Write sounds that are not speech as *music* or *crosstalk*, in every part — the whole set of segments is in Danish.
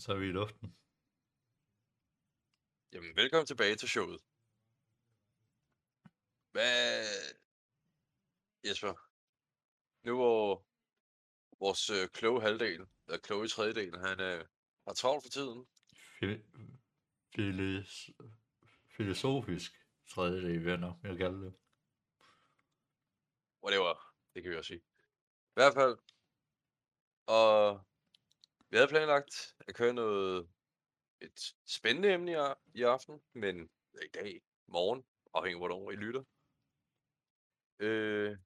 så er vi i luften. Jamen, velkommen tilbage til showet. Hvad... Jesper, nu hvor vores øh, kloge halvdel, eller kloge tredjedel, han øh, har travlt for tiden. Fil- filis- filosofisk tredjedel, vil jeg nok jeg kalde det. Whatever, det kan vi også sige. I hvert fald. Og vi havde planlagt at køre noget, et spændende emne i, aften, men i dag, morgen, afhængig af hvornår I lytter. Øh,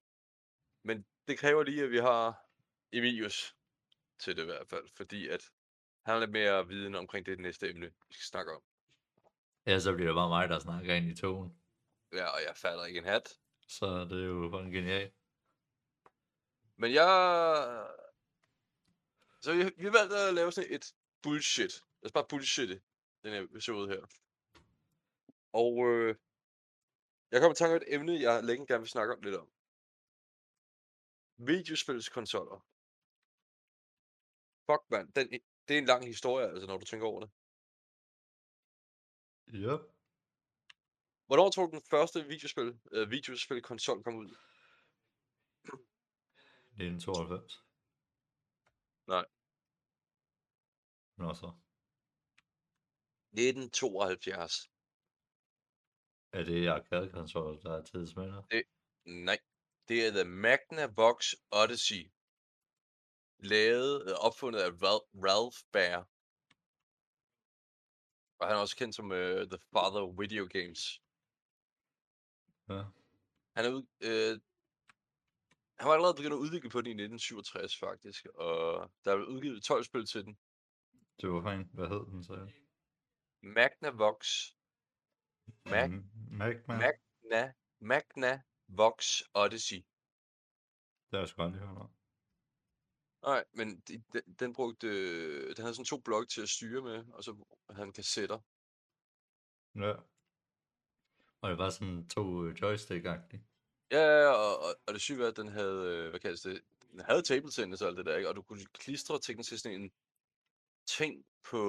men det kræver lige, at vi har Emilius til det i hvert fald, fordi at han har lidt mere viden omkring det næste emne, vi skal snakke om. Ja, så bliver det bare mig, der snakker ind i togen. Ja, og jeg fatter ikke en hat. Så det er jo fucking genialt. Men jeg... Så vi, vi valgte at lave sådan et bullshit. Lad os bare bullshitte den her episode her. Og øh, jeg kommer i tanke om et emne, jeg længe gerne vil snakke om lidt om. Videospilskonsoller. Fuck, mand. Den, det er en lang historie, altså, når du tænker over det. Ja. Hvornår tror du, den første videospil, øh, videospilkonsol kom ud? 1992. Nej. Nå så. 1972. Er det arcade-konsol, der er tidsmænder? Nej. Det er The Magnavox Odyssey. Lavet, øh, opfundet af Ralph, Baer. Og han er også kendt som uh, The Father of Video Games. Ja. Han er øh, han var allerede begyndt at udvikle på den i 1967 faktisk, og der er udgivet 12 spil til den. Det var fint. Hvad hed den så? Magnavox. Mac, Mm, Magma? Magna, Magnavox Odyssey. Det har jeg sgu aldrig hørt om. Nej, men de, den, den brugte, den havde sådan to blokke til at styre med, og så havde han kassetter. Ja. Og det var sådan to øh, joystick-agtige. Ja, og, og, og det syge var, at den havde, øh, hvad kaldes det, den havde table tennis og alt det der, ikke? Og du kunne klistre teknisk til sådan en ting på,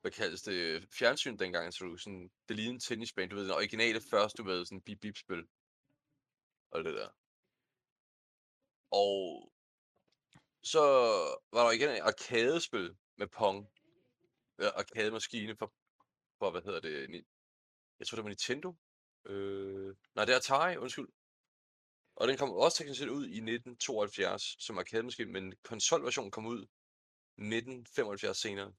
hvad kaldes det, fjernsyn dengang, så du sådan, det lignede en tennisbane, du ved, den originale første, du ved, sådan bip bip spil. Og det der. Og så var der igen et arkadespil med Pong. Ja, arkademaskine for, for, hvad hedder det, Ni- jeg tror det var Nintendo. Øh, nej, det er Atari, undskyld. Og den kom også teknisk set ud i 1972 som arkademaskine, men konsolversionen kom ud 1975 senere.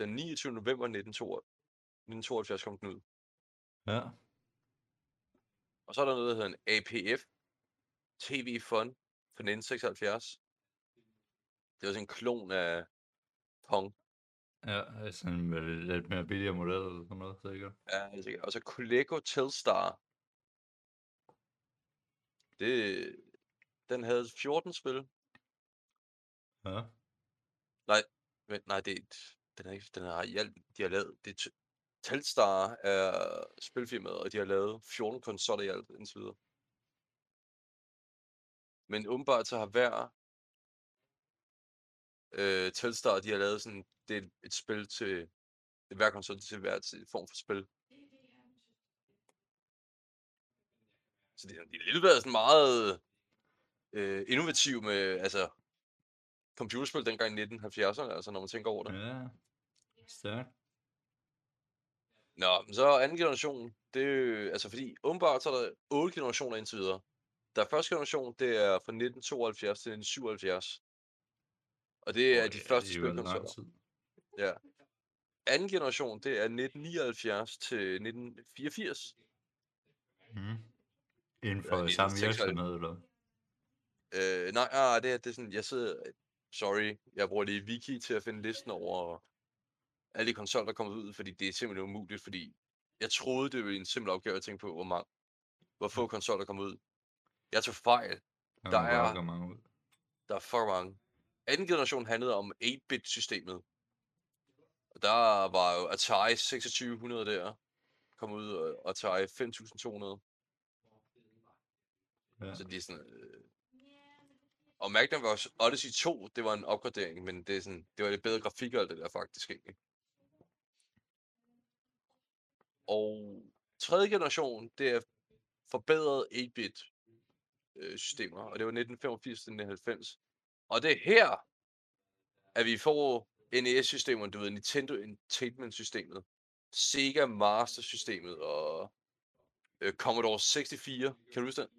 Den 29. november 1972 kom den ud. Ja. Og så er der noget, der hedder en APF, TV Fun, fra 1976. Det var sådan en klon af Pong. Ja, sådan en med lidt mere billigere model eller sådan noget, sikkert. Ja, er sikkert. Og så Coleco Telstar. Det, den havde 14 spil. Ja. Men, nej, det, er den er ikke, den er i alt, de har lavet, det er Telstar er spilfirmaet, og de har lavet 14 konsoller i alt indtil videre. Men åbenbart så har hver øh, Telstar, de har lavet sådan, det er et, spil til, hver konsol til hver til form for spil. Så det, er- de har lidt været sådan meget øh, innovativ med, altså, computerspil dengang i 1970'erne, altså når man tænker over det. Ja. Stærkt. Nå, men så anden generation, det er altså fordi åbenbart så er der otte generationer indtil videre. Der er første generation, det er fra 1972 til 1977. Og det er Åh, de første lang spilkonsoller. Ja. Anden generation, det er 1979 til 1984. Mm. Inden Ja, for i samme 96. virksomhed, eller? Øh, nej, ah, det, er, det er sådan, jeg sidder, sorry, jeg bruger lige wiki til at finde listen over alle de konsoller, der er kommet ud, fordi det er simpelthen umuligt, fordi jeg troede, det var en simpel opgave at tænke på, hvor, mange, hvor få konsoller der kom ud. Jeg tog fejl. Der, Der er- gå mange ud. Der er for mange. Anden generation handlede om 8-bit-systemet. Og der var jo Atari 2600 der, kom ud, og Atari 5200. Ja. Så de er sådan, øh, Og Magnavox Odyssey 2, det var en opgradering, men det, er sådan, det var lidt bedre grafik og alt det der faktisk egentlig. Og tredje generation, det er forbedret 8-bit øh, systemer, og det var 1985 til 1990. Og det er her, at vi får NES-systemerne, du ved, Nintendo Entertainment-systemet, Sega Master-systemet og øh, Commodore 64. Kan du huske det?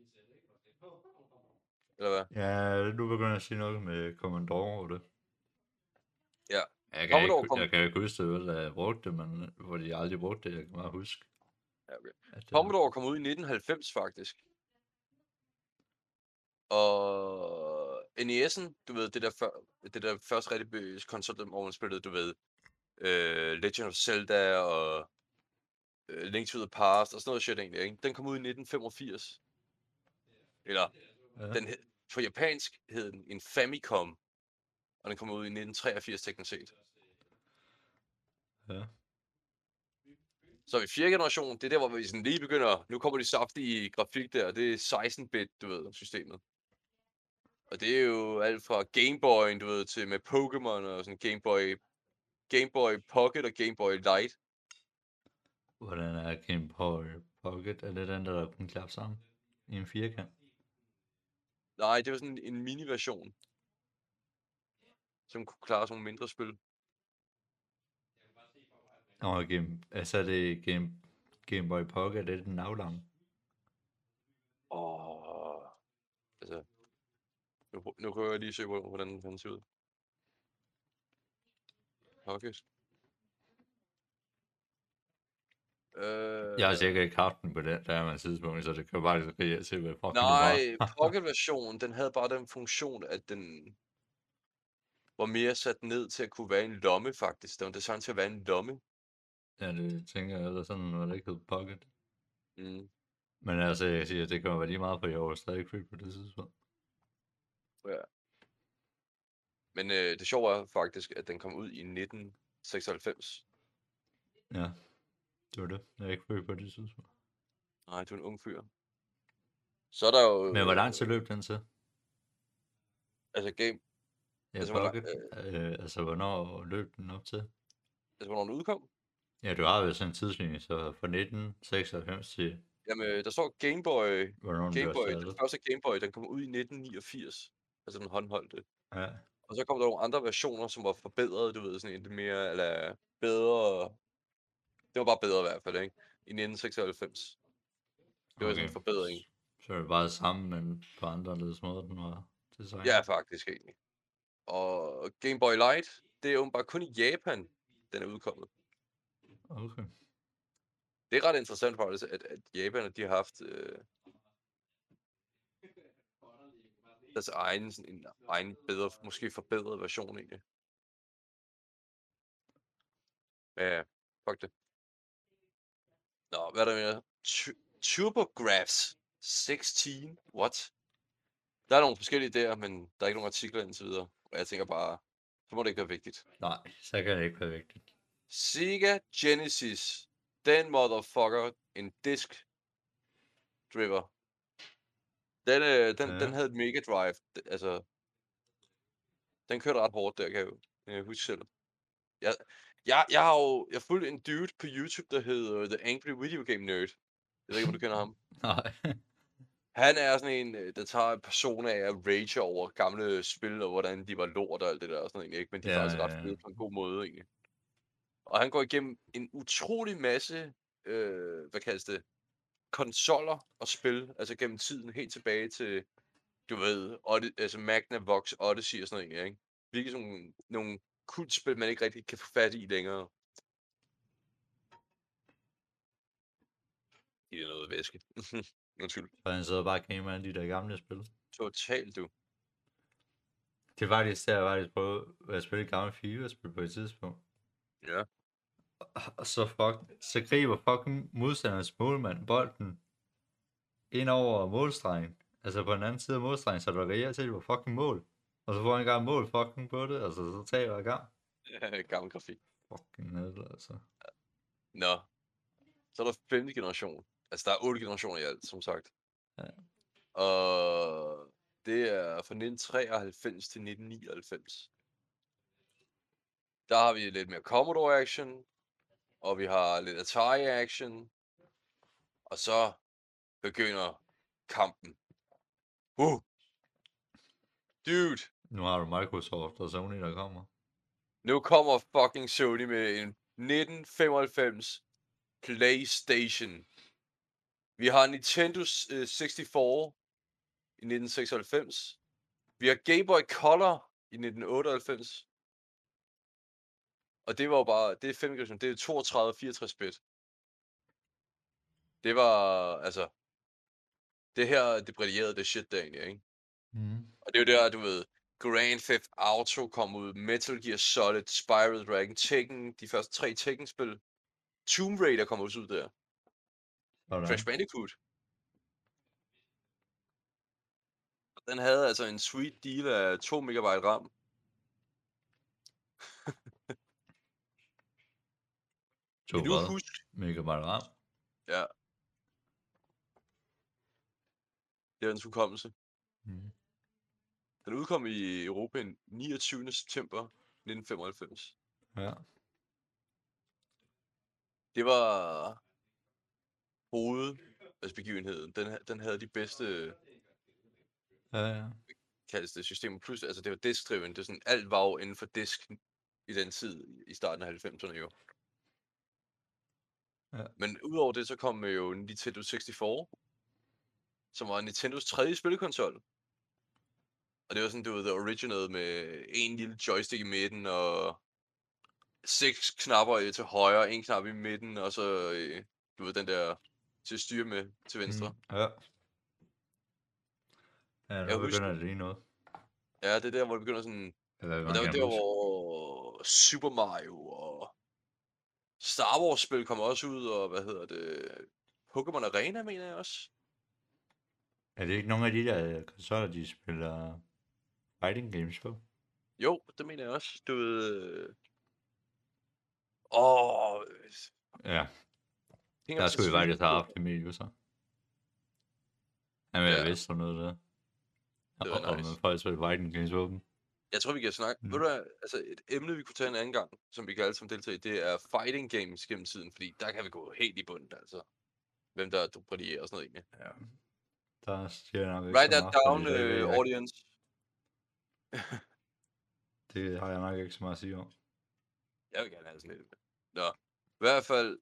Eller hvad? Ja, du begynder at sige noget med Commodore og det. Ja. Jeg kan, Commodore ikke, jeg kan ikke huske det, hvad jeg brugte det, men hvor de aldrig brugte det, jeg kan bare huske. Ja, okay. At det, Commodore kom ud i 1990 faktisk. Og NES'en, du ved, det der, før, det der første rigtig be- konsol, hvor man spillede, du ved, uh, Legend of Zelda og uh, Link to the Past og sådan noget shit egentlig, ikke? Den kom ud i 1985. Eller, ja. den på japansk hed den en Famicom, og den kom ud i 1983 teknisk set. ja. Så i fjerde generation, det er der, hvor vi sådan lige begynder, nu kommer de saftige grafik der, det er 16-bit, du ved, systemet. Og det er jo alt fra Game Boy, du ved, til med Pokémon og sådan Game Boy, Game Boy Pocket og Game Boy Light. Hvordan er Game Boy Pocket? Er det den, der, der kun klapper sammen? I en firkant? Nej, det var sådan en mini-version, som kunne klare sådan nogle mindre spil. Nå, game, altså er det Game, Game Boy Pocket, det er den aflange. Åh, altså, nu, nu kan jeg lige se, hvor- hvordan den ser ud. Pocket. Øh, Jeg har sikkert ikke haft den på den der med tidspunkt, så det kan bare jeg se, hvad fuck Nej, det var. *laughs* Pocket-versionen, den havde bare den funktion, at den var mere sat ned til at kunne være en lomme, faktisk. Den var designet til at være en lomme. ja, det tænker jeg, eller sådan noget, der ikke hed Pocket. Mm. Men altså, jeg siger, det kan være lige meget, for jeg var stadig ikke født på det tidspunkt. Men øh, det sjove er faktisk, at den kom ud i 1996. Ja, det var det. Jeg er ikke født på det tidspunkt. Nej, du er en ung fyr. Så er der jo... Men hvor lang tid løb den til? Altså, game, Ja, Altså, hvor lang- Pocket. Øh, altså, hvornår løb den op til? altså hvornår den udkom? Ja, du har jo sådan en tidslinje, så fra 1996 til, Jamen, der står Game Boy. hvornår Game Boy, den første Game Boy, den kom ud i 1989. Altså den håndholdte. Ja, Og så kom der nogle andre versioner, som var forbedret, du ved, sådan en mere, eller bedre. Det var bare bedre i hvert fald, ikke? I 1996. Det var sådan en Okay. forbedring. så er det bare det samme, men på andre ledes måder, den var designet. Ja, faktisk egentlig. Og Game Boy Light, det er åbenbart kun i Japan, den er udkommet. Okay. Det er ret interessant faktisk, at, at Japan, de har haft øh, deres egen, sådan en egen bedre, måske forbedret version egentlig. Ja, fuck det. Nå, hvad er der mere? Tu- TurboGrafx 16? What? Der er nogle forskellige der, men der er ikke nogen artikler indtil videre. Og jeg tænker bare, så må det ikke være vigtigt. Nej, så kan det ikke være vigtigt. Sega Genesis. Den motherfucker. En disk driver. Den, øh, den, Ja. den havde et Mega Drive. Altså, den kørte ret hårdt der, kan jeg jo jeg huske selv. Jeg, jeg, jeg har jo jeg fulgte en dude på YouTube, der hedder The Angry Video Game Nerd. Jeg ved ikke, om du kender *laughs* ham. Nej. Han er sådan en, øh, der tager en person af at rage over gamle spil, og hvordan de var lort og alt det der og sådan noget, ikke? Men de er Ja, faktisk ja, ret ja. fede på en god måde, egentlig. Og han går igennem en utrolig masse, øh, hvad kaldes det, konsoller og spil, altså gennem tiden, helt tilbage til, du ved, Odde, altså Magnavox Odyssey og sådan noget, egentlig, ikke? Virkelig sådan nogle kultspil, man ikke rigtig kan få fat i længere. Det er noget væske. *laughs* Undskyld. For han sidder bare og gamer alle de der gamle spil. Totalt, du. Det er faktisk der, jeg faktisk prøvede at spille et gammelt FIFA-spil på et tidspunkt. Ja. Og så, fuck, så griber fucking modstanderens målmand bolden ind over målstregen. Altså på den anden side af målstregen, så der reelt til, det var fucking mål. Og så får han engang mål fucking på det, altså så taber jeg gang. Ja, *laughs* gammel grafik. Fucking ned, altså. Nå. Så er der femte generation. Altså, der er otte generationer i alt, som sagt. Ja. Og det er fra 1993 til 1999. Der har vi lidt mere Commodore action, og vi har lidt Atari action, og så begynder kampen. Uh! Dude! Nu har du Microsoft og Sony, der kommer. Nu kommer fucking Sony med en 1995 PlayStation. Vi har Nintendo øh, 64 i 1996. Vi har Game Boy Color i 1998. Og det var jo bare, det er 5 det er 32 64 bit. Det var, altså, det her, det brillerede det shit der egentlig, ikke? Mm. Og det er jo der, du ved, Grand Theft Auto kom ud, Metal Gear Solid, Spyro Dragon, Tekken, de første tre Tekken-spil. Tomb Raider kom også ud der. Sådan. Crash Bandicoot. Den havde altså en sweet deal af 2 megabyte RAM. To Kan du huske? Megabyte RAM. Ja. Det var dens hukommelse. Mm. Den udkom i Europa den 29. september 1995. Ja. Det var hovedbegivenheden. Den, den havde de bedste Ja, ja. kaldes det systemer. Plus, altså det var disk-driven. Det er sådan, alt var jo inden for disk i den tid, i starten af 90'erne jo. Ja. Men udover det, så kom jo Nintendo 64, som var Nintendos tredje spillekonsol. Og det var sådan, du ved, the original med en lille joystick i midten, og seks knapper øh, til højre, en knap i midten, og så, øh, du ved, den der til at styre med til venstre. Mm. Ja. Ja, nu Jeg begynder husker- det lige noget. Ja, det er der, hvor det begynder sådan, Eller, Og der var der, hvor Super Mario og Star Wars spil kom også ud, og hvad hedder det, Pokémon Arena, mener jeg også. Er det ikke nogen af de der konsoller, de spiller fighting games på? Jo, det mener jeg også. Du ved... øh, Åh... Ja, hænger der skulle vi faktisk have haft Emilio så. Han vil Ja. have vidst sådan noget der. Det var og, nice. og man folk spiller fighting games på dem. Jeg tror, vi kan snakke... Mm. Ved du hvad, altså et emne, vi kunne tage en anden gang, som vi kan alle sammen deltage i, det er fighting games gennem tiden, fordi der kan vi gå helt i bunden, altså. Hvem der er og sådan noget egentlig. Ja. Der jeg nok ikke Write that down, ikke. audience. *laughs* Det har jeg nok ikke så meget at sige om. Jeg vil gerne have sådan lidt. Nå, i hvert fald,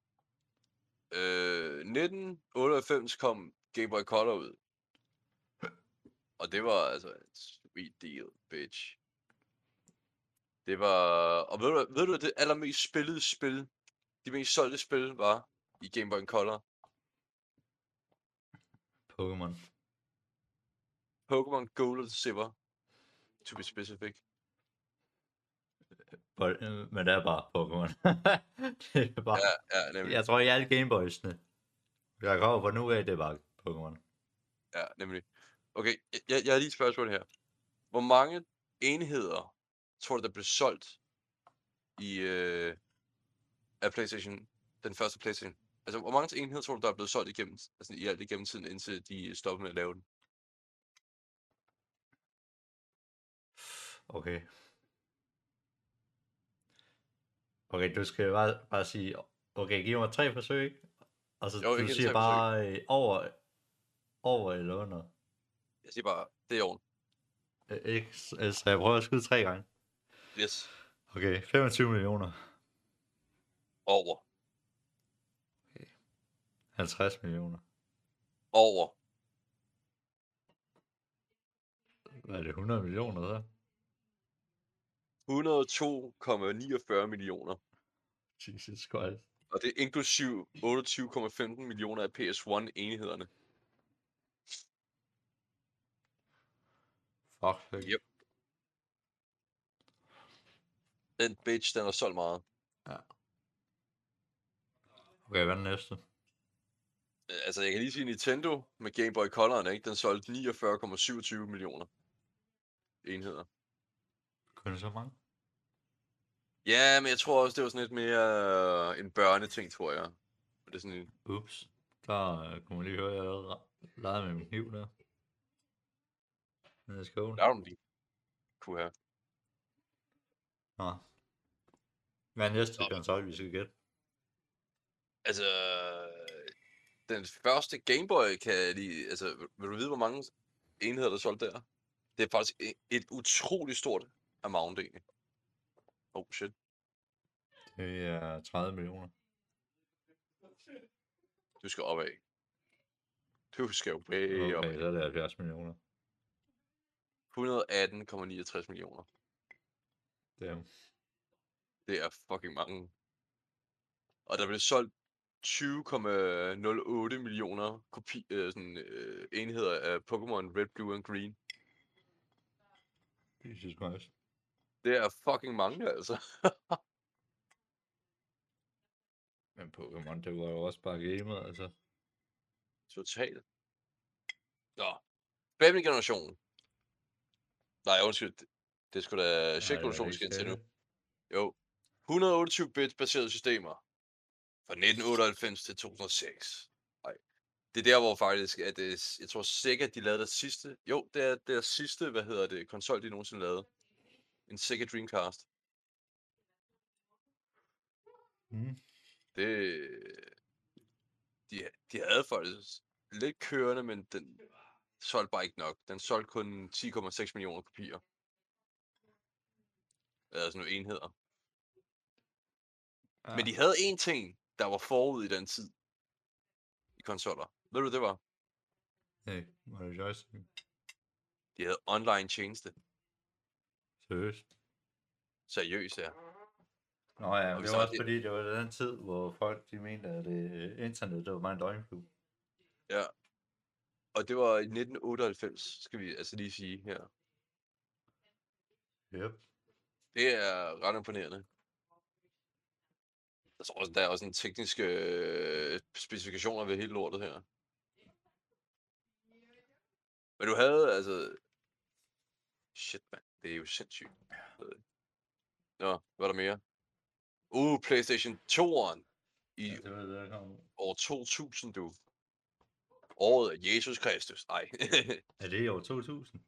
øh, 1998 kom Game Boy Color ud. *laughs* Og det var altså en sweet deal, bitch. Det var, og ved du, ved du det allermest spillede spil, de mest solgte spil var i Game Boy Color? Pokémon. Pokémon Gold og Silver, to be specific. Men det er bare Pokémon. *laughs* det er bare... Ja, ja, nemlig. Jeg tror, i alle Gameboys'ene. Jeg kommer på nu af, det er bare Pokémon. Ja, nemlig. Okay, jeg, jeg, jeg har lige et spørgsmål her. Hvor mange enheder tror du, der blev solgt i øh, af PlayStation, den første PlayStation? Altså, hvor mange enheder tror du, der er blevet solgt igennem, altså i alt igennem tiden, indtil de stoppede med at lave den? Okay. Okay, du skal bare, bare sige, okay, giv mig tre forsøg? Og så Jo, du siger bare øh, over, over eller under. Jeg siger bare, det er i orden. Øh, Ikke, så så jeg prøver at skyde tre gange. Yes. Okay, 25 millioner. Over. 50 millioner. Over. Hvad er det, 100 millioner så? 102,49 millioner. Jesus Christ. Og det er inklusiv 28,15 millioner af PS1 enhederne. Fuck, fuck. Yep. Den bitch, den har solgt meget. Okay, hvad er den næste? Altså, jeg kan lige sige Nintendo med Game Boy Color'en, ikke? Den solgte 49,27 millioner enheder. Mange? Ja, men jeg tror også, det var sådan lidt mere øh, en børneting, tror jeg. Det er sådan en... Ups. Der øh, kunne man lige høre, at jeg legede med min kniv der. Let's go. Der er du lige. Kunne have. Nå. Hvad er næste Nå. konsol, vi skal gætte? Altså, den første Gameboy kan lige... Altså, vil- du vide, hvor mange enheder, der er solgt der? Det er faktisk et, et utroligt stort amount, egentlig. Oh, shit. Det er 30 millioner. Du skal opad. Du skal jo way Okay, opad. så er det 70 millioner. 118,69 millioner. Damn. Det er fucking mange. Og der blev solgt 20,08 millioner kopi, øh, sådan, øh, enheder af Pokémon Red, Blue and Green. Jesus Christ. Det er fucking mange, altså. *laughs* Men Pokémon, det var jo også bare gamet, altså. Totalt. Nå. Femte generation. Nej, undskyld. Det, skulle da sjette generation skal til nu. Jo. 128-bit baserede systemer. Fra 1998 til 2006. Nej. Det er der, hvor faktisk, at det, jeg tror sikkert, de lavede det sidste. Jo, det er det sidste, hvad hedder det, konsol, de nogensinde lavede. En Sega Dreamcast. Mm. Det... De, de havde faktisk lidt kørende, men den solgte bare ikke nok. Den solgte kun 10,6 millioner kopier. Eller sådan nogle enheder. Ja. Men de havde en ting, der var forud i den tid. I konsoller. Ved du, det var? Hey, var det joystick? De havde online tjeneste. Seriøst? Seriøst, ja. Nå ja, Og det der var også det- fordi, det var den tid, hvor folk de mente, at øh, internet det var bare en døgnflue. Ja. Og det var i 1998, skal vi altså lige sige her. Yep. Det er ret imponerende. Jeg tror også, der er også en teknisk øh, specifikationer ved hele lortet her. Men du havde altså... Shit, mand. Det er jo sindssygt. Nå, hvad er der mere? Uh, Playstation 2'eren i Ja, det var det, der kom. år 2000, du. Året af Jesus Kristus. Ej. *laughs* Er det i år 2000?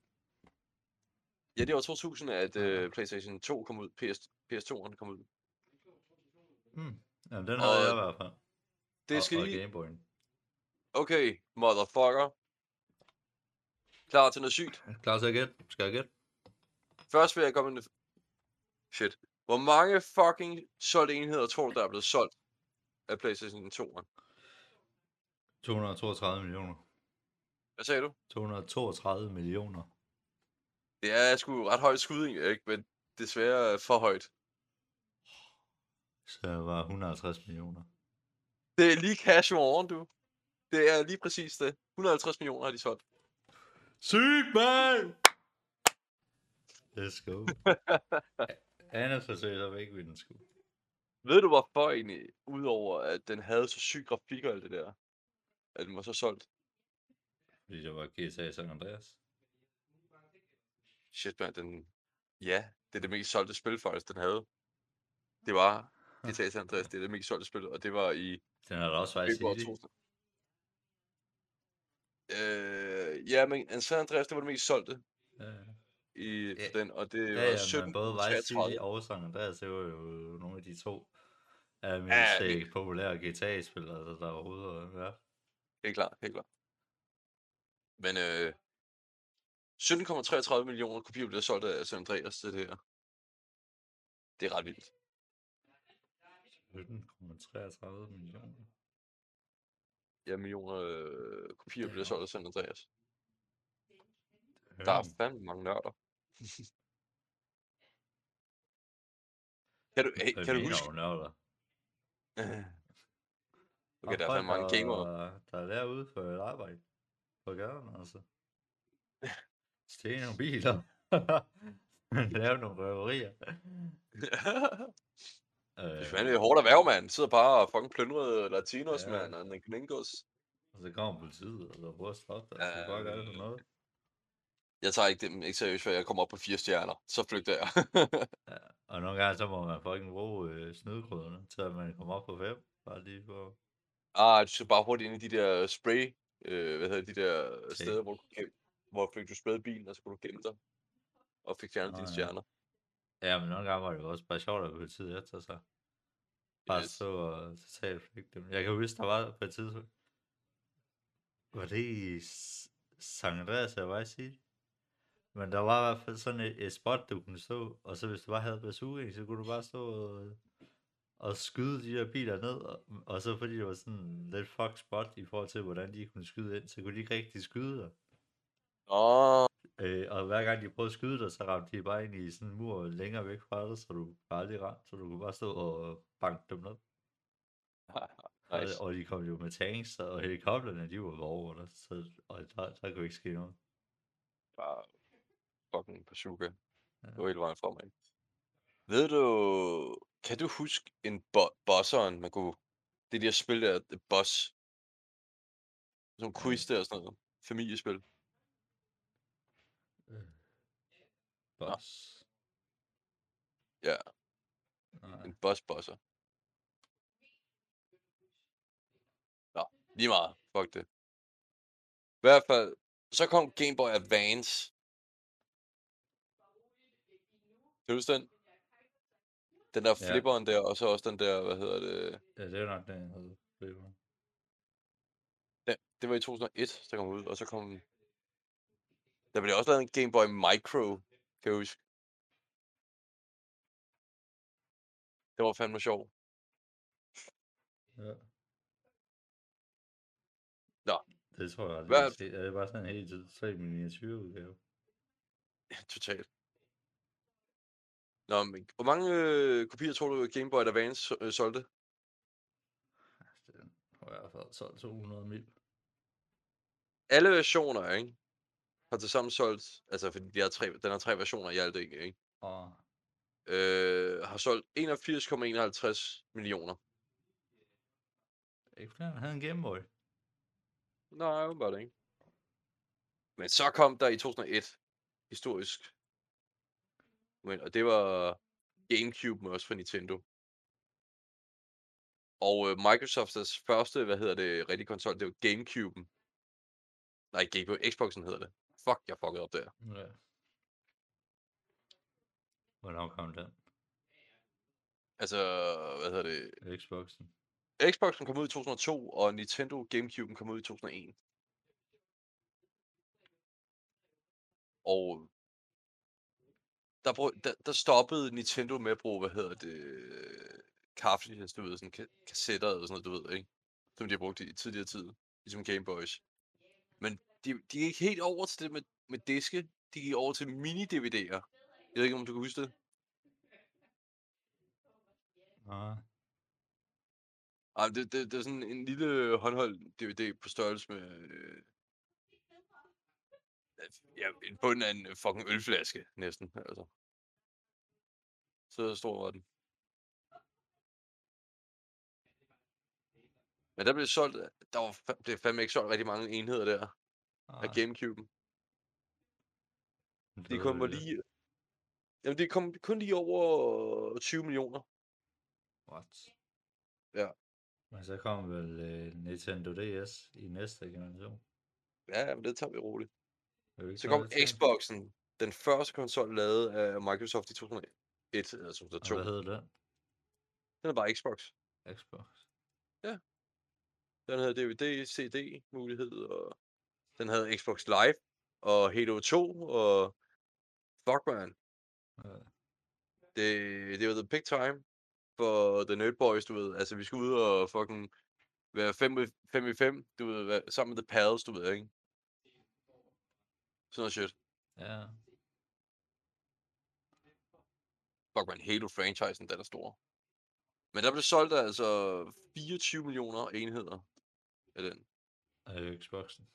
ja, det var 2000, at uh, Playstation 2 kom ud. PS, PS2'eren kom ud. Mm. Jamen, den havde Og jeg i hvert fald. Det og, skal og lige... Gameboy'en. Okay, motherfucker. Klar til noget sygt. Klar til at gætte? Skal jeg gætte? Først vil jeg komme med... Shit. Hvor mange fucking solgte enheder tror du, der er blevet solgt af PlayStation 2'eren? 232 millioner. Hvad sagde du? 232 millioner. Det er sgu ret højt skud, ikke? Men desværre for højt. Så var 150 millioner. Det er lige cash over du. Det er lige præcis det. 150 millioner har de solgt. Sygt, man! Let's go. Andet forsøg, så væk ved den sgu. Ved du hvorfor egentlig? Udover at den havde så syg grafik og alt det der. At den var så solgt. Fordi det var GTA San Andreas. Shit, man, den... Ja, det er det mest solgte spil faktisk, den havde. Det var GTA San Andreas, det er det mest solgte spil, og det var i Den er da også Vice City. 2000. Øh, ja, men San Andreas, det var det mest solgte Ja, i Ja. den, og det ja, var ja 17 men både Vice City 33. og San Andreas, det var jo nogle af de to af mest Ja, ja, det- populære GTA-spil, altså, der overhovedet været. Helt klart, helt klart. Men øh, 17,33 millioner kopier blev solgt af San Andreas til det her. Det er ret vildt. 17,33 millioner. Ja, millioner øh, kopier Ja. solgt af San Andreas. Der er Øhm, fandme mange nørder. *laughs* kan du, hey, kan du huske? du, nørder? *laughs* okay, der er fandme mange gamere. der, er derude for et arbejde på gaden, altså. *laughs* Stjæle nogle biler. Lave nogle røverier. Det Øh, er fandme et hårdt erhverv, mand. Sidder bare og fucking plyndrede latinos, Ja. mand, og en gringos. og så kommer politiet, og så prøver at stoppe dig, så fuck alt for noget. Jeg tager ikke dem ikke seriøst, før jeg kommer op på fire stjerner. Så flygter jeg. *laughs* Og nogle gange, så må man fucking bruge øh, snydekrydderne, at man kommer op på fem. Bare lige for... ah, du skal bare hurtigt ind i de der spray, øh, hvad hedder de der Okay. steder, hvor du gemme. hvor fik du spillet bilen, og så kunne du gemme dig, og fik fjernet Nå, dine ja. stjerner. Ja, men nogle gange var det også bare sjovt at politiet efter sig. Bare Yes. stå og totalt fik dem. Jeg kan huske, der var på et tidspunkt. Var det i S- St. Andreas, jeg var i sige? Men der var i hvert fald sådan et, et spot, du kunne stå, og så hvis du bare havde bazooka, så kunne du bare stå og, og skyde de der biler ned, og, og så fordi det var sådan lidt fuck spot i forhold til, hvordan de kunne skyde ind, så kunne de ikke rigtig skyde dig. Åh, Øh, og hver gang de prøvede at skyde dig, så ramte de bare ind i sådan en mur længere væk fra dig, så du bare aldrig ramt, så du kunne bare stå og banke dem ned. *laughs* nice. Og, og de kom jo med tanks, og helikopterne, de var over dig, så, og der, der kunne ikke ske noget. Bare fucking bazooka. Det var hele vejen fremad. Ved du, kan du huske en bo- bosseren, man kunne, det der spil der, The Boss, sådan nogle quiz der og sådan noget, familiespil. Øh. Boss. Ja, Nej. en boss-bosser. Nå, lige meget. Fuck det. I hvert fald, så kom Game Boy Advance. Kan du huske den? Den der Ja. flipperen der, og så også den der, hvad hedder det? Ja, det er nok den, jeg havde flipperen. Den, det var i 2001, der kom ud, og så kom... Der blev også lavet en Game Boy Micro, kan jeg huske. Det var fandme sjov. Ja. Nå. Det tror jeg aldrig, Hvad-. Er det bare sådan en helt total miniatyrudgave? Totalt. Nå, men hvor mange øh, kopier tror du Game Boy Advance øh, solgte? Den har i hvert fald solgt 200 mil. Alle versioner, ikke? Har til sammen solgt, altså fordi de har tre, den har tre versioner i alt, ikke? ikke? Og Øh, har solgt 81,51 millioner. ikke flere, han havde en Gameboy. Nej, var det ikke. Men så kom der i 2001, historisk. Men, og det var Gamecube også fra Nintendo. Og øh, Microsofts første, hvad hedder det, rigtige konsol, det var Gamecube'en. Nej, Gamecube, Xboxen hedder det. Fuck, jeg fuckede op der. Ja. Hvornår kom den? Altså, hvad hedder det, Xboxen. Xboxen kom ud i 2002, og Nintendo Gamecube'en kom ud i 2001. Og der, brug, der, der stoppede Nintendo med at bruge, hvad hedder det, cartridges, du ved, sådan ka- kassetter og sådan noget, du ved, ikke? Som de har brugt i tidligere tid, ligesom Game Boys. Men de, de gik helt over til det med, med diske, de gik over til mini-DVD'er. Jeg ved ikke, om du kan huske det? Nej. Ej, det, det, det er sådan en lille håndholdt DVD på størrelse med... Øh, ja, en bund af en øh, fucking ølflaske, næsten. Altså. Så stor var den. Men der blev solgt... Der var, blev fandme ikke solgt rigtig mange enheder der af Nej. Gamecube'en. De kom lige... Jamen, det kom kun lige over 20 millioner. What? Ja. Men så kom vel uh, Nintendo DS i næste generation. Ja, men det tager vi roligt. Så kom? Xboxen. Den første konsol lavet af Microsoft i 2001 eller Og 2002. hvad hed den? Den er bare Xbox. Xbox. Den havde DVD, CD mulighed, og den havde Xbox Live, og Halo 2, og fuck man, Ja. det, det var the big time for the Nerd Boys, du ved. Altså, vi skulle ud og fucking være 5 i 5, du ved, sammen med The Pals, du ved, ikke? Sådan noget shit. ja. Fuck man, Halo-franchisen, den er stor. Men der blev solgt altså 24 millioner enheder af den. Af Xboxen.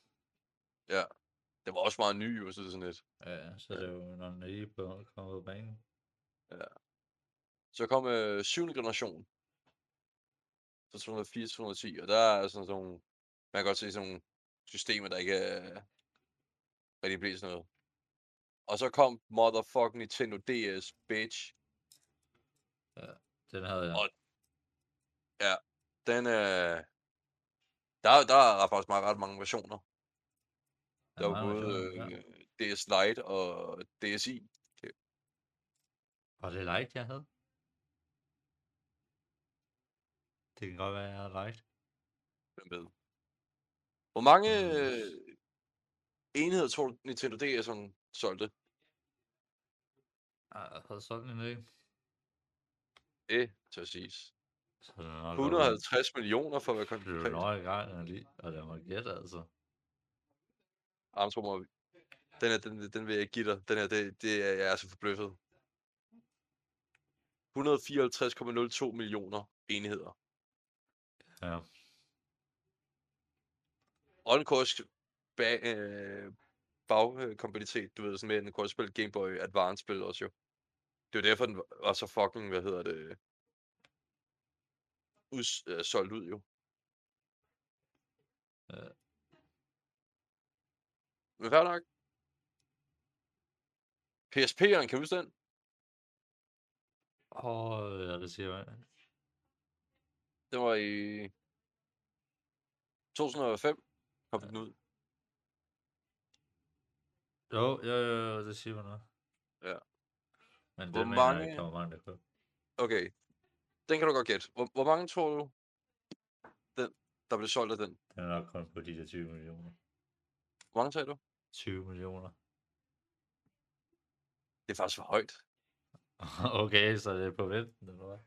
Det var også meget ny, jo, så det sådan lidt. Ja, så det er jo, når den lige på, kommet på banen. Så kom øh, 7. generation. Så 280, 210, og der er sådan nogle, man kan godt se sådan nogle systemer, der ikke er rigtig blevet sådan noget. Og så kom motherfucking Nintendo DS, bitch. Den havde jeg. Og- Den, øh, der, der er faktisk meget ret mange versioner. Der Ja, var meget både versioner, ja. øh, DS Lite og DSi. Var det light, jeg havde? Det kan godt være, jeg havde light. Hvem ved? Hvor mange Mm. Enheder tror du Nintendo DS'en solgte? Jeg havde solgt en del. Det det godt være 150 millioner for at være det er konkret. nok i gang, lige, og lad mig gætte, altså. Armstrong, den her, den, den vil jeg ikke give dig. Den her, det, det er, jeg er så forbløffet. 154,02 millioner enheder. Ja. Kurs bag, øh, bagkompatibilitet, du ved, sådan med, at den kunne spille Game Boy Advance-spil også jo. Det jo derfor, den var- var så fucking, hvad hedder det, uds, øh, solgt ud jo. Ja. Men fair nok. PSP'eren, kan du huske den? Åh, ja, det siger jeg. Den var i 2005, kom den ud. Jo, jo, jo, jo, det siger man noget. Ja. Men Hvor det mener jeg mange- ikke, der var mange, der købte. Okay, den kan du godt gætte. Hvor, hvor mange tror du, den, der blev solgt af den? Den er nok kun på de der 20 millioner. Hvor mange sagde du? 20 millioner. Det er faktisk for højt. *laughs* okay, så det er på venten, eller hvad?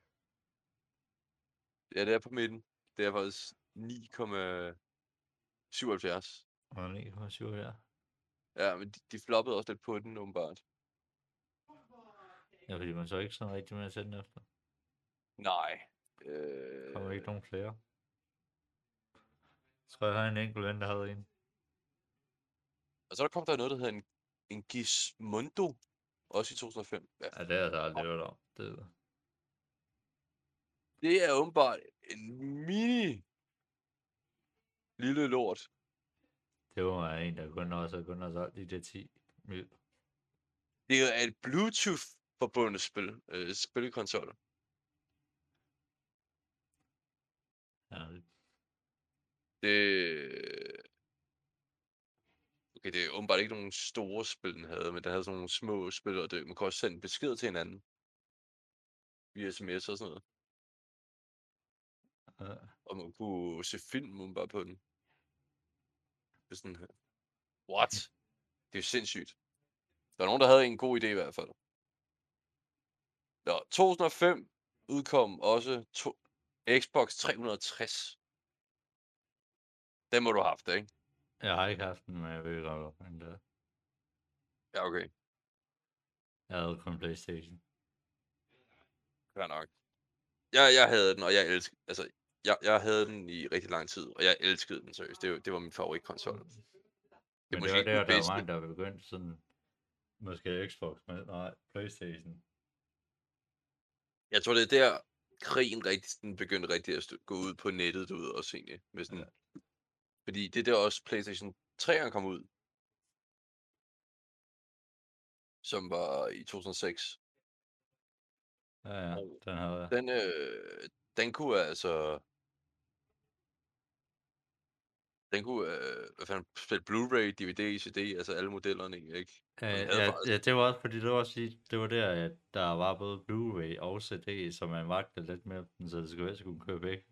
Ja, det er på midten. Det er faktisk 9,77. Og 9,7 her. Ja, men de, de floppede også lidt på den, åbenbart. Ja, fordi man så ikke sådan rigtig med at sætte den efter. Nej. Der kommer ikke Øh, nogen flere. Så jeg har en enkelt ven, der havde en. og så der kom der noget, der hedder en, en Gizmondo. Også i 2005. Ja. Ja, det er der aldrig hørt om. Det, Det er åbenbart en mini lille lort. Det var en, der kun også kun har solgt de der 10 mil. Det er et Bluetooth-forbundet spil, øh, spilkonsol. Ja, det, Det... Okay, det er åbenbart ikke nogen store spil, den havde, men den havde sådan nogle små spil, og det, man kunne også sende besked til hinanden. Via sms og sådan noget. ja. Og man kunne se film bare på den. Det er sådan her. What? Det er jo sindssygt. Der er nogen, der havde en god idé i hvert fald. Nå, 2005 udkom også to, Xbox 360. Den må du have haft, ikke? Jeg har ikke haft den, men jeg ved godt, hvor den der. Ja, okay. Jeg havde kun Playstation. Fair nok. Jeg, jeg havde den, og jeg elskede, altså, jeg, jeg havde den i rigtig lang tid, og jeg elskede den seriøst. Det, var- det var min favoritkonsol. Men det måske var ikke der, den der var mange, der begyndte sådan... Måske Xbox, men nej, Playstation. Jeg tror, det er der, krigen rigtig, sådan begyndte rigtig at gå ud på nettet, du ved, også egentlig. Med sådan, Ja. Fordi det er der også PlayStation 3'eren kom ud. Som var i 2006. Ja, ja, den havde jeg. Den, øh, den kunne altså... Den kunne, øh, hvad fanden, spille Blu-ray, DVD, CD, altså alle modellerne, ikke? Havde ja, faktisk- ja, det var også, fordi det var også det var der, at der var både Blu-ray og CD, så man vagte lidt med den, så det skulle helst kunne køre begge.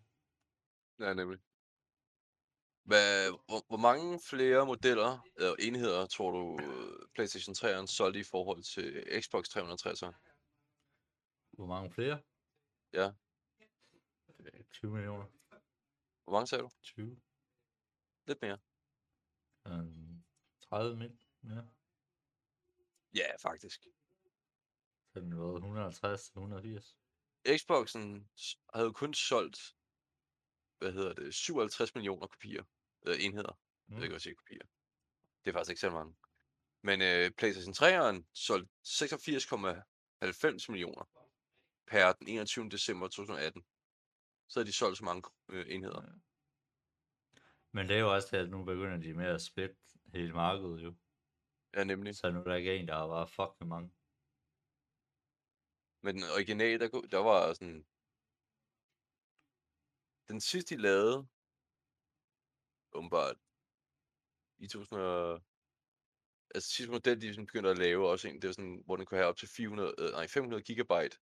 Ja, nemlig. Hvad, hvor, hvor mange flere modeller eller enheder tror du øh, PlayStation 3'eren solgte i forhold til Xbox 360'eren? Hvor mange flere? Ja. Øh, 20 millioner. Hvor mange sagde du? 20. Lidt mere. Um, 30 mil. Ja. Ja, faktisk. Så den har været 150 til 180. Xboxen havde kun solgt, hvad hedder det, 57 millioner kopier, eller enheder. Mm. Jeg kan godt sige kopier. Det er faktisk ikke så mange. Men øh, PlayStation 3'eren solgte 86,90 millioner per den 21. december 2018. Så havde de solgt så mange øh, enheder. Ja. Men det er jo også det, at nu begynder de med at splitte hele markedet jo. Ja, nemlig. Så nu er der ikke en, der bare fucking mange. Men den originale, der, der var sådan... Den sidste, de lavede, åbenbart, i 2000 og... Altså sidste model, de sådan begyndte at lave også en, det var sådan, hvor den kunne have op til 400, øh, nej, 500 gigabyte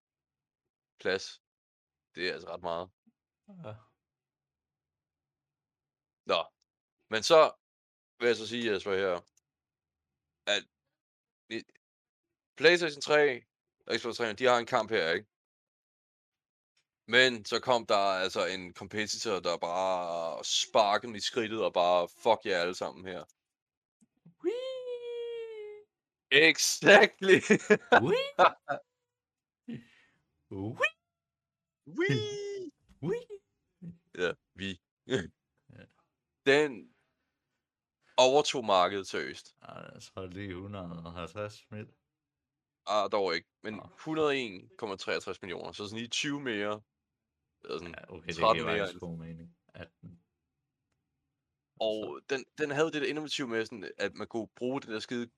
plads. Det er altså ret meget. Ja. Nå, men så vil jeg så sige, Jesper, her, at PlayStation 3 og Xbox 3, de har en kamp her, ikke? Men så kom der altså en competitor, der bare sparkede dem i skridtet og bare fuck jer alle sammen her. Whee! Exactly! Whee! *laughs* Whee! Whee! Whee! Ja, vi. *laughs* Ja. Den overtog markedet seriøst. Ej, jeg tror lige 150 mil. Ah, dog ikke. Men Nå. 101,63 millioner. Så sådan lige 20 mere. Eller sådan. Ja, okay, det 13 giver mere faktisk end- god mening. 18. Og den, den havde det der innovative med, sådan, at man kunne bruge det der skide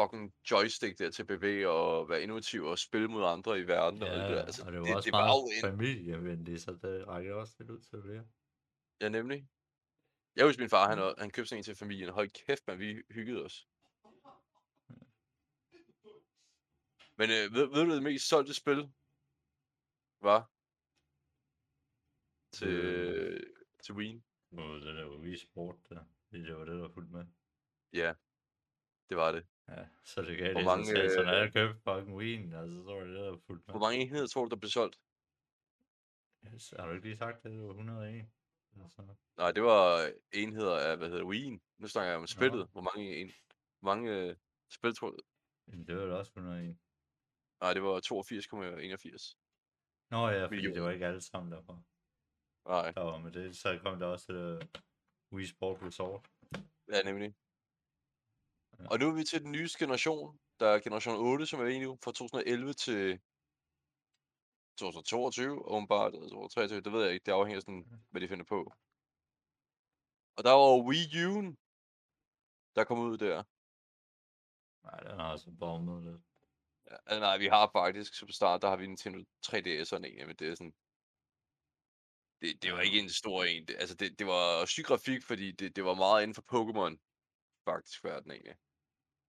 fucking joystick der til at bevæge og være innovativ og spille mod andre i verden. og, alt det, der. altså, og det var det, også det meget var familievenligt, så det rækker også lidt ud til flere. Ja, nemlig. Jeg husker min far, han, han købte sådan en til familien. Hold kæft, man, vi hyggede os. Men øh, ved, ved du, det mest solgte spil var? Til, Øh. til Wii. Nå, det der var Wii Sport, der. Det var det, der var fuldt med. Ja, det var det. Ja, så det gav Hvor det mange, selv, så når øh, jeg købte fucking Wii'en, altså, så var det det, der var fuldt med. Hvor mange enheder tror du, der blev solgt? Yes, har du ikke lige sagt det? Det var 101. Nej, det var enheder af, hvad hedder det, Wii'en. Nu snakker jeg om spillet. Hvor mange, en, hvor mange øh, spil tror du? Jamen, det var da også 101. Nej, det var 82,81. Nå ja, fordi det var ikke alle sammen derfra. Nej, Der var med det, så kom der også det Wii Sport Resort. ja, nemlig. Ja. Og nu er vi til den nye generation. Der er generation 8, som er egentlig fra 2011 til 2022, åbenbart, eller 2023, det ved jeg ikke, det afhænger sådan, hvad de finder på. Og der var Wii U'en, der kom ud der. Nej, den har også bommet lidt. Ja, altså, nej, vi har faktisk, som start, der har vi Nintendo 3DS'eren egentlig, men det er sådan, det, det var ikke en stor en. Det, altså, det, det var syg grafik, fordi det, det var meget inden for Pokémon, faktisk, verden egentlig.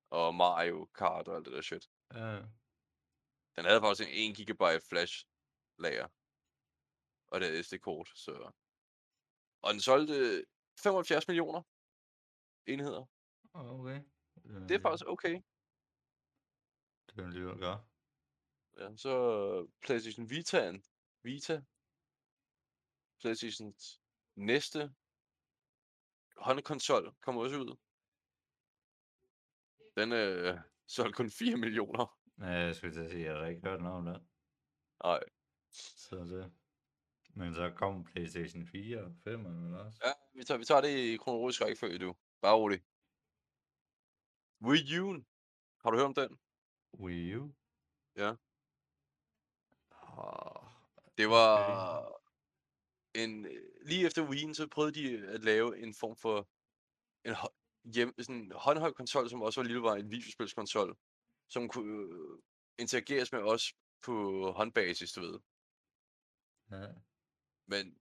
Og Mario Kart og alt det der shit. Ja, Den havde faktisk en 1 GB flash lager. Og det er SD-kort, så... Og den solgte 75 millioner enheder. okay. Det er faktisk okay. Det er lige gøre. Ja, så PlayStation Vita'en. Vita. PlayStations næste håndkonsol kommer også ud. Den øh, solgte kun 4 millioner. Ja, jeg skulle til at sige, jeg har ikke hørt noget om det. Nej. Så det. Men så kom PlayStation 4 og 5 eller også. Ja, vi tager, vi tager det i kronologisk rækkefølge, du. Bare rolig. Wii U'en. Har du hørt om den? Wii U? Ja. Oh, Det var en lige efter Wii'en, så prøvede de at lave en form for en hjem, sådan en håndholdt konsol, som også var lille var en videospilskonsol, som kunne øh, interageres med os på håndbasis, du ved. Ja. Men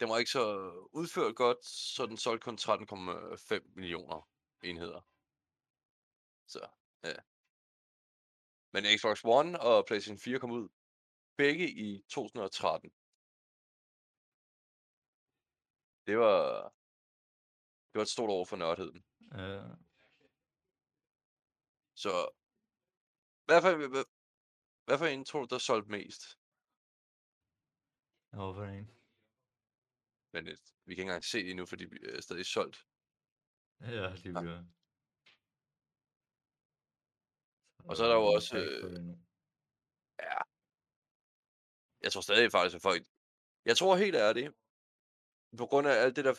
den var ikke så udført godt, så den solgte kun 13,5 millioner enheder. Så, ja. Men Xbox One og PlayStation 4 kom ud begge i 2013. Det var, det var et stort år for nørdheden. Ja. Så, hvad for, hvad, hvad for en tror du, der solgte mest? Hvorfor en? Men øh, vi kan ikke engang se det endnu, fordi vi er stadig solgt. Ja, lige Ja. bliver. Og så er der jo også, ikke øh, det. Ja. Jeg tror stadig faktisk, at folk... Jeg tror helt ærligt, på grund af alt det der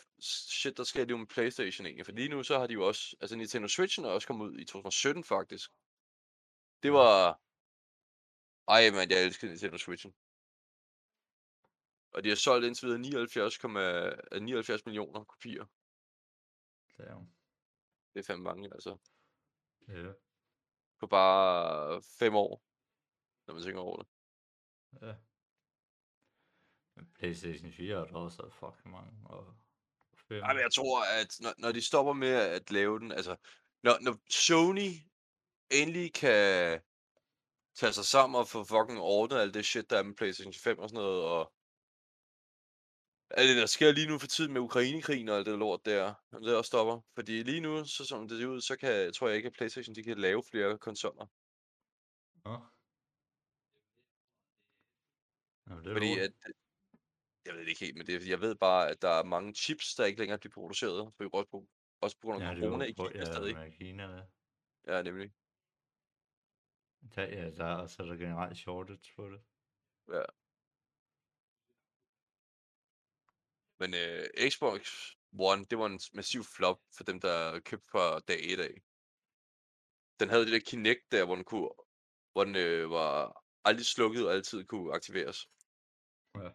shit, der sker lige med Playstation egentlig. For lige nu, så har de jo også... Altså, Nintendo Switchen er også kommet ud i 2017, faktisk. Det Ja. var... Ej, man, jeg elsker Nintendo Switchen. Og de har solgt indtil videre 79, 79 millioner kopier. Damn. Det er fandme mange, altså. Ja. På bare fem år, når man tænker over det. Ja. Men PlayStation 4 er der også fucking mange. Og 5. Ej, men jeg tror, at når, når de stopper med at lave den, altså, Når når Sony endelig kan tage sig sammen og få fucking ordnet alt det shit, der er med PlayStation 5 og sådan noget, og alt det, der sker lige nu for tiden med Ukrainekrigen og alt det lort der, om det også stopper. Fordi lige nu, så som det ser ud, så kan, tror jeg ikke, at PlayStation de kan lave flere konsoller. Nå. Jamen, det er Fordi lort. at, jeg ved det ikke helt, men det jeg ved bare, at der er mange chips, der ikke længere bliver produceret, på, også, på, også på grund af Ja, det er corona i Kina ja, stadig. med Kina. Ja, nemlig. Der, ja, der er også er der generelt shortage på det. Ja. Men øh, Xbox One, det var en massiv flop for dem, der købte fra dag 1 af. Den havde det der Kinect der, hvor den, kunne, hvor den øh, var aldrig slukket og altid kunne aktiveres. Ja.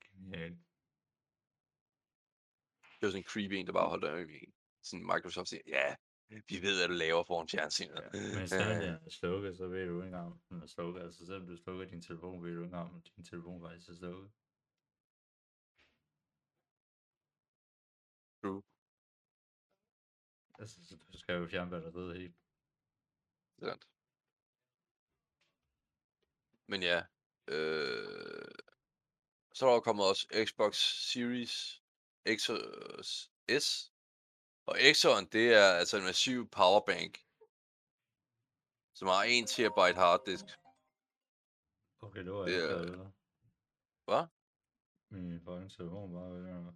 Genialt. Det var sådan en creepy en, der bare holdt øje med en. Sådan Microsoft siger, ja, vi ved, hvad du laver foran fjernsynet. Ja. *laughs* Men selvom den er slukket, så ved du ikke engang, om den er slukket. Altså selvom du slukker din telefon, ved du ikke engang, om din telefon faktisk er slukket. True. Altså, så skal jo fjerne batteriet helt. Sandt. Men ja, øh, så er der kommet også Xbox Series X og S. Og X'eren, det er altså en massiv powerbank, som har 1 terabyte harddisk. Okay, det var Det ikke er-. Hvad? Min fucking telefon bare ved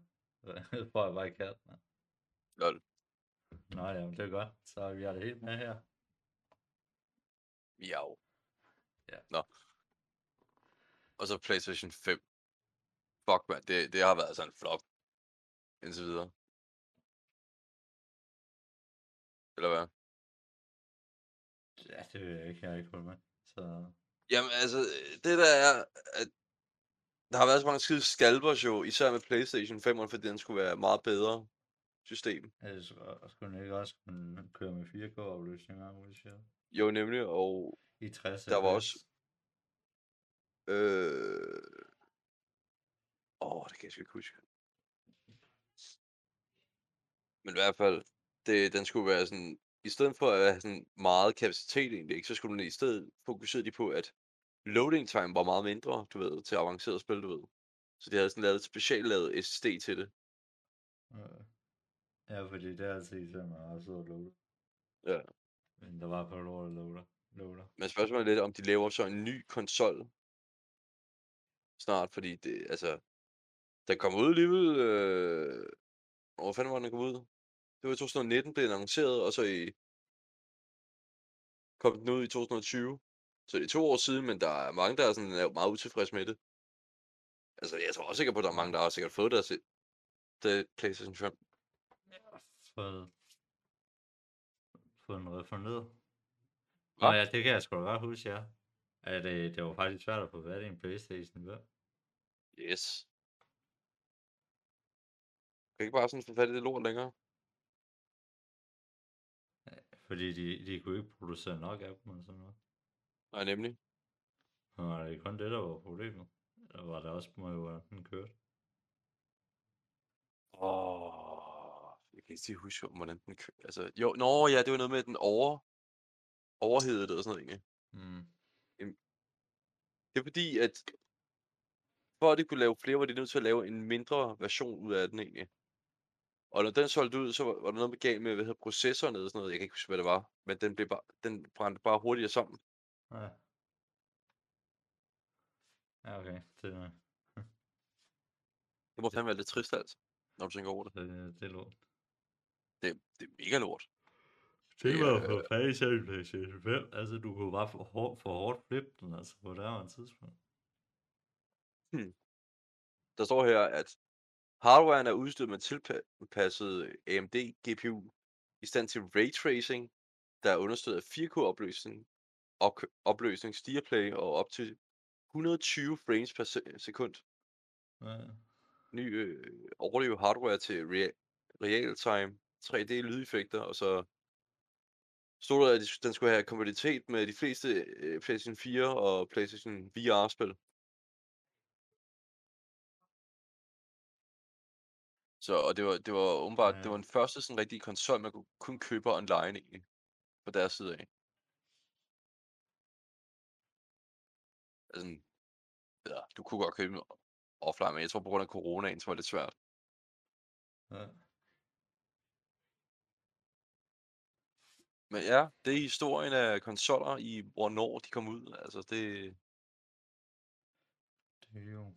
Jeg tror, jeg bare i katten. mand. Lol. Nå ja, det er godt. Så vi er det helt med her. Miau. Ja. Nå. Og så PlayStation 5. Fuck, man. Det, det har været sådan en flop. Indtil videre. Eller hvad? Ja, det ved jeg ikke. Jeg har ikke fulgt med. Så Jamen altså, det der er, at der har været så mange skide skalpers jo, især med PlayStation 5, fordi den skulle være meget bedre system. jeg skulle skulle den ikke også kunne køre med 4K opløsning og muligt. Jo, nemlig, og I 60 Der var også- øh... Åh, det kan jeg sgu ikke huske. Men i hvert fald, det, den skulle være sådan, i stedet for at have sådan meget kapacitet egentlig, ikke, så skulle den i stedet fokusere de på, at loading time var meget mindre, du ved, til avanceret spil, du ved. Så de havde sådan lavet et specielt lavet SSD til det. Øh. Ja, fordi det er altid især, man har siddet og loadet. Ja. Men der var på lort at loader. loader. Men spørgsmålet er lidt, om de laver så en ny konsol snart, fordi det, altså, den kom ud alligevel, øh, hvor fanden var den kom ud? Det var i 2019, blev den annonceret, og så i, kom den ud i 2020. Så det er to år siden, men der er mange, der er sådan er meget utilfredse med det. Altså, jeg tror også sikkert på, at der er mange, der har sikkert fået deres det PlayStation 5. Fået, fået den refunderet. Hva? Nå ja, det kan jeg sgu da godt huske, ja. At øh, det var faktisk svært at få fat i en Playstation. Hva? Yes. Kan ikke bare sådan få fat i det lort længere? Fordi de, de kunne ikke producere nok af dem og sådan noget. Nej, nemlig. Var det kun det, der var problemet? Eller var det også med, hvordan den kørte? Åh, jeg kan ikke lige huske, hvordan den kø... Altså, jo, nå ja, det var noget med, at den over... overhedede og sådan noget, egentlig. Mm. Det er fordi, at for at de kunne lave flere, var de nødt til at lave en mindre version ud af den egentlig. Og når den solgte ud, så var der noget med galt med, hvad hedder processoren og sådan noget. Jeg kan ikke huske, hvad det var. Men den, blev bare, den brændte bare hurtigere sammen. Ja. Ja, okay. Det, Det må fandme være lidt trist, altså. Når du tænker over det. det, det er lort. Det, det er mega lort. Det var er- for fat i selv en PlayStation 5. Altså, du kunne bare for hårdt, for hårdt flippe den, altså, på det her tidspunkt. Der står her, at hardwaren er udstyret med tilpasset AMD GPU i stand til ray tracing, der er understøttet af 4K opløsning, op- opløsning, Steerplay og op til 120 frames per se- sekund. Ja. Ny øh, audio hardware til rea- real-time 3D lydeffekter, og så stod der, at de- den skulle have kompatibilitet med de fleste øh, PlayStation 4 og PlayStation VR-spil. Så og det var det var åbenbart det Ja. var den første sådan rigtige konsol, man kunne kun købe online egentlig, fra deres side af. Altså ja, du kunne godt købe offline, men jeg tror på grund af coronaen, så var det svært. Ja. Men ja, det er historien af konsoller i hvornår de kom ud. Altså det Det er jo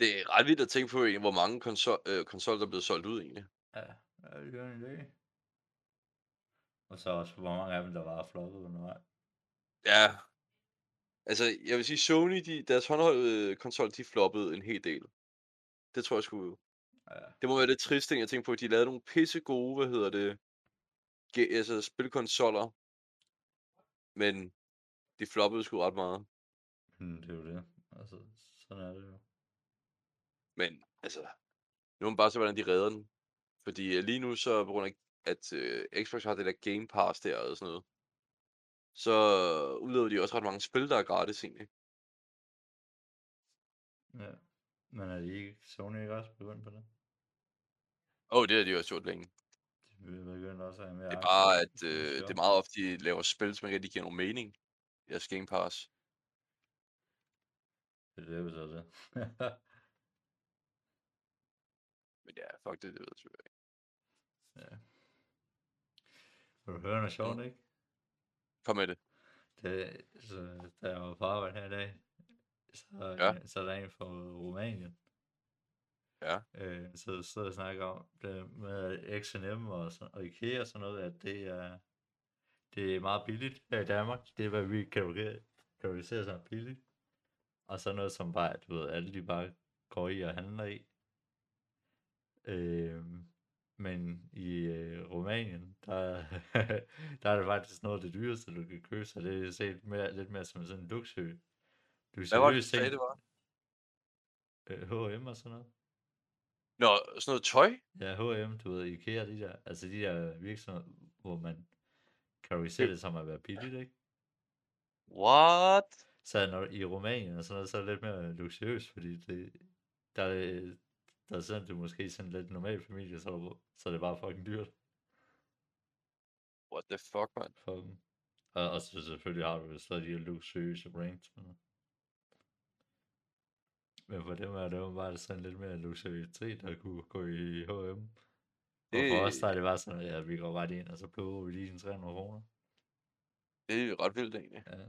det er ret vildt at tænke på hvor mange konsol øh, konsoller, der er blevet solgt ud egentlig. Ja, ja, det gør en idé. Og så også, hvor mange af dem, der var floppet undervejs. Ja. Altså, jeg vil sige, Sony, de, deres håndholdte konsol, de floppede en hel del. Det tror jeg sgu. Ja, Det må være det triste ting, jeg tænker på. De lavede nogle pisse gode, hvad hedder det, ge- altså spilkonsoller. Men de floppede sgu ret meget. men det er jo det. Altså, sådan er det jo. Men altså, nu må man bare se, hvordan de redder den. Fordi øh, lige nu, så på grund af, at øh, Xbox har det der Game Pass der og sådan noget, så udlever de også ret mange spil, der er gratis egentlig. Ja. Men er de ikke, Sony ikke også begyndt på det? Åh, oh, det har de også gjort længe. De begyndte også at have mere Det er bare, at øh, det er meget ofte, de laver spil, som ikke rigtig giver nogen mening i deres Game Pass. Det er det, jo så det. *laughs* Men ja, fuck det, det ved jeg sgu ikke. ja. Vil du høre noget sjovt, ikke? Kom med det. Det, så, da jeg var på arbejde her i dag, så, Ja. ja. så er der en fra Rumænien, Ja. øh, så sidder og snakker om det med H&M og, så- og Ikea og sådan noget, at det er, det er meget billigt her i Danmark. Det er, hvad vi kategoriserer kategoriserer som billigt. Og så noget som bare, du ved, alle de bare går i og handler i. Øh, men i øh, Rumænien, der, *laughs* der er det faktisk noget af det dyreste, du kan købe, så det er set mere, lidt mere som sådan en luksø. Du Hvad var det, du sagde, det var? øh, H&M og sådan noget. Nå, sådan noget tøj? Ja, H&M, du ved, Ikea, de der, altså de der virksomheder, hvor man kategoriserer det som at være billigt, ikke? What? Så når i Rumænien og sådan noget, så er det lidt mere luksuriøst, fordi det, der, er, der er sådan, det er måske sådan lidt normal familie, så, det- så er det bare fucking dyrt What the fuck, man? dem. Og, og så selvfølgelig har du jo stadig de luksuriøse brands. Men, men for dem er det jo bare sådan lidt mere luksuriøsitet, der kunne gå i H&M. Og for os, Det, der er det bare sådan, at ja, vi går bare ind, og så plukker vi lige en 300 kroner. det er ret vildt egentlig. Ja.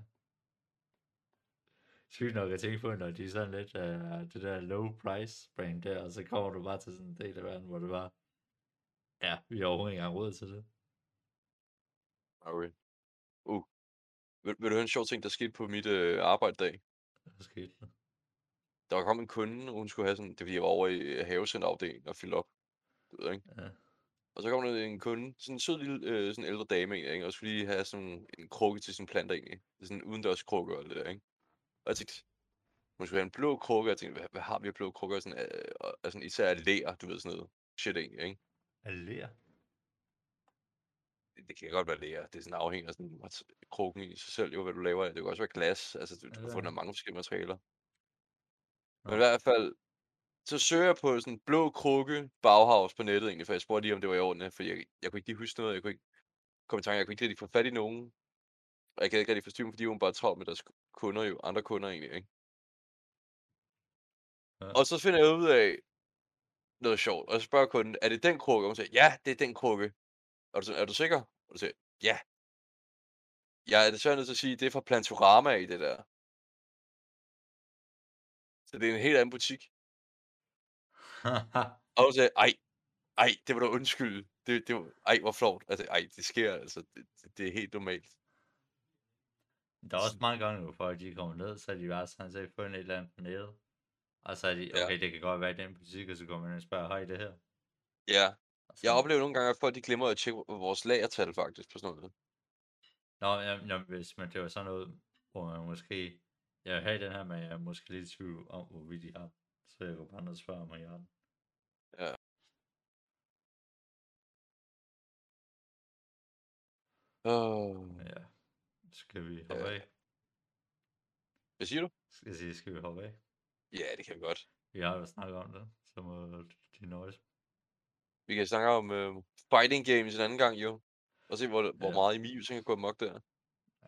Sygt nok at tænke på, når de er sådan lidt uh, det der low price brand der, og så kommer du bare til sådan en del af verden, hvor det bare, ja, vi har overhovedet ikke engang råd til det. Okay. Uh. Vil, vil du høre en sjov ting, der skete på mit øh, arbejdsdag? Hvad skete der? Der kom en kunde, og hun skulle have sådan, det er fordi jeg var over i øh, havecenterafdelingen og fylde op. Du ved, ikke? Ja. Og så kom der en kunde, sådan en sød lille, øh, sådan ældre dame egentlig, ikke? og skulle lige have sådan en krukke til sine planter egentlig. Sådan en udendørs krukke og det der, ikke? Og jeg tænkte, hun skulle have en blå krukke, og jeg tænkte, hvad, hvad har vi af blå krukker? Sådan, øh, og, og sådan, især af lær, du ved sådan noget shit egentlig, ikke? Allér? Det, det kan godt være lær, det er sådan afhængig af sådan krukken i sig selv, jo, hvad du laver af. Det kan også være glas, altså du, du kan få den af mange forskellige materialer. Men i hvert fald, så søger jeg på sådan en blå krukke Bauhaus på nettet egentlig, for jeg spurgte lige, om det var i orden, for jeg, jeg kunne ikke lige huske noget, jeg kunne ikke komme i tanke, jeg kunne ikke rigtig få fat i nogen. Og jeg kan ikke rigtig forstyrre dem, fordi hun bare travlt med deres kunder jo, andre kunder egentlig, ikke? Ja. Og så finder jeg ud af noget sjovt, og jeg spørger kunden, er det den krukke? Og hun siger, ja, det er den krukke. Og du siger, er du sikker? Og du siger, ja. Jeg er desværre nødt til at sige, det er fra Plantorama i det der. Så det er en helt anden butik. Og hun sagde, ej, ej, det var da undskyld. Det, det var, ej, hvor flot. Altså, ej, det sker altså. Det, det, det er helt normalt. Der er også mange gange, hvor folk de kommer ned, så er de bare sådan, så fundet et eller andet på nettet. Og så er de, Ja. okay, det kan godt være i den butik, og så går man og spørger, I det her? Ja, Og jeg så, oplever nogle gange, at folk de glemmer at tjekke vores lagertal faktisk på sådan noget. Nå, jamen, jamen, hvis man, det var sådan noget, hvor man måske, jeg vil have den her, men jeg er måske lidt i tvivl om, hvorvidt de har. Så jeg går bare ned og spørger, om I har den. Ja. Oh. Ja. Skal vi hoppe Ja. af? Hvad siger du? Jeg sige, skal vi hoppe af? Ja, det kan vi godt. Vi har jo snakket om det, så må de nøjes. Vi kan snakke om øh, fighting games en anden gang jo. Og se, hvor, hvor Ja. meget Emil kan gå amok der.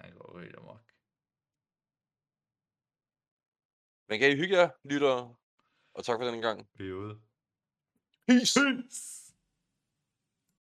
Han går helt amok. Men kan I hygge jer, lyttere? Og tak for den gang. Vi er ude. Peace! Peace!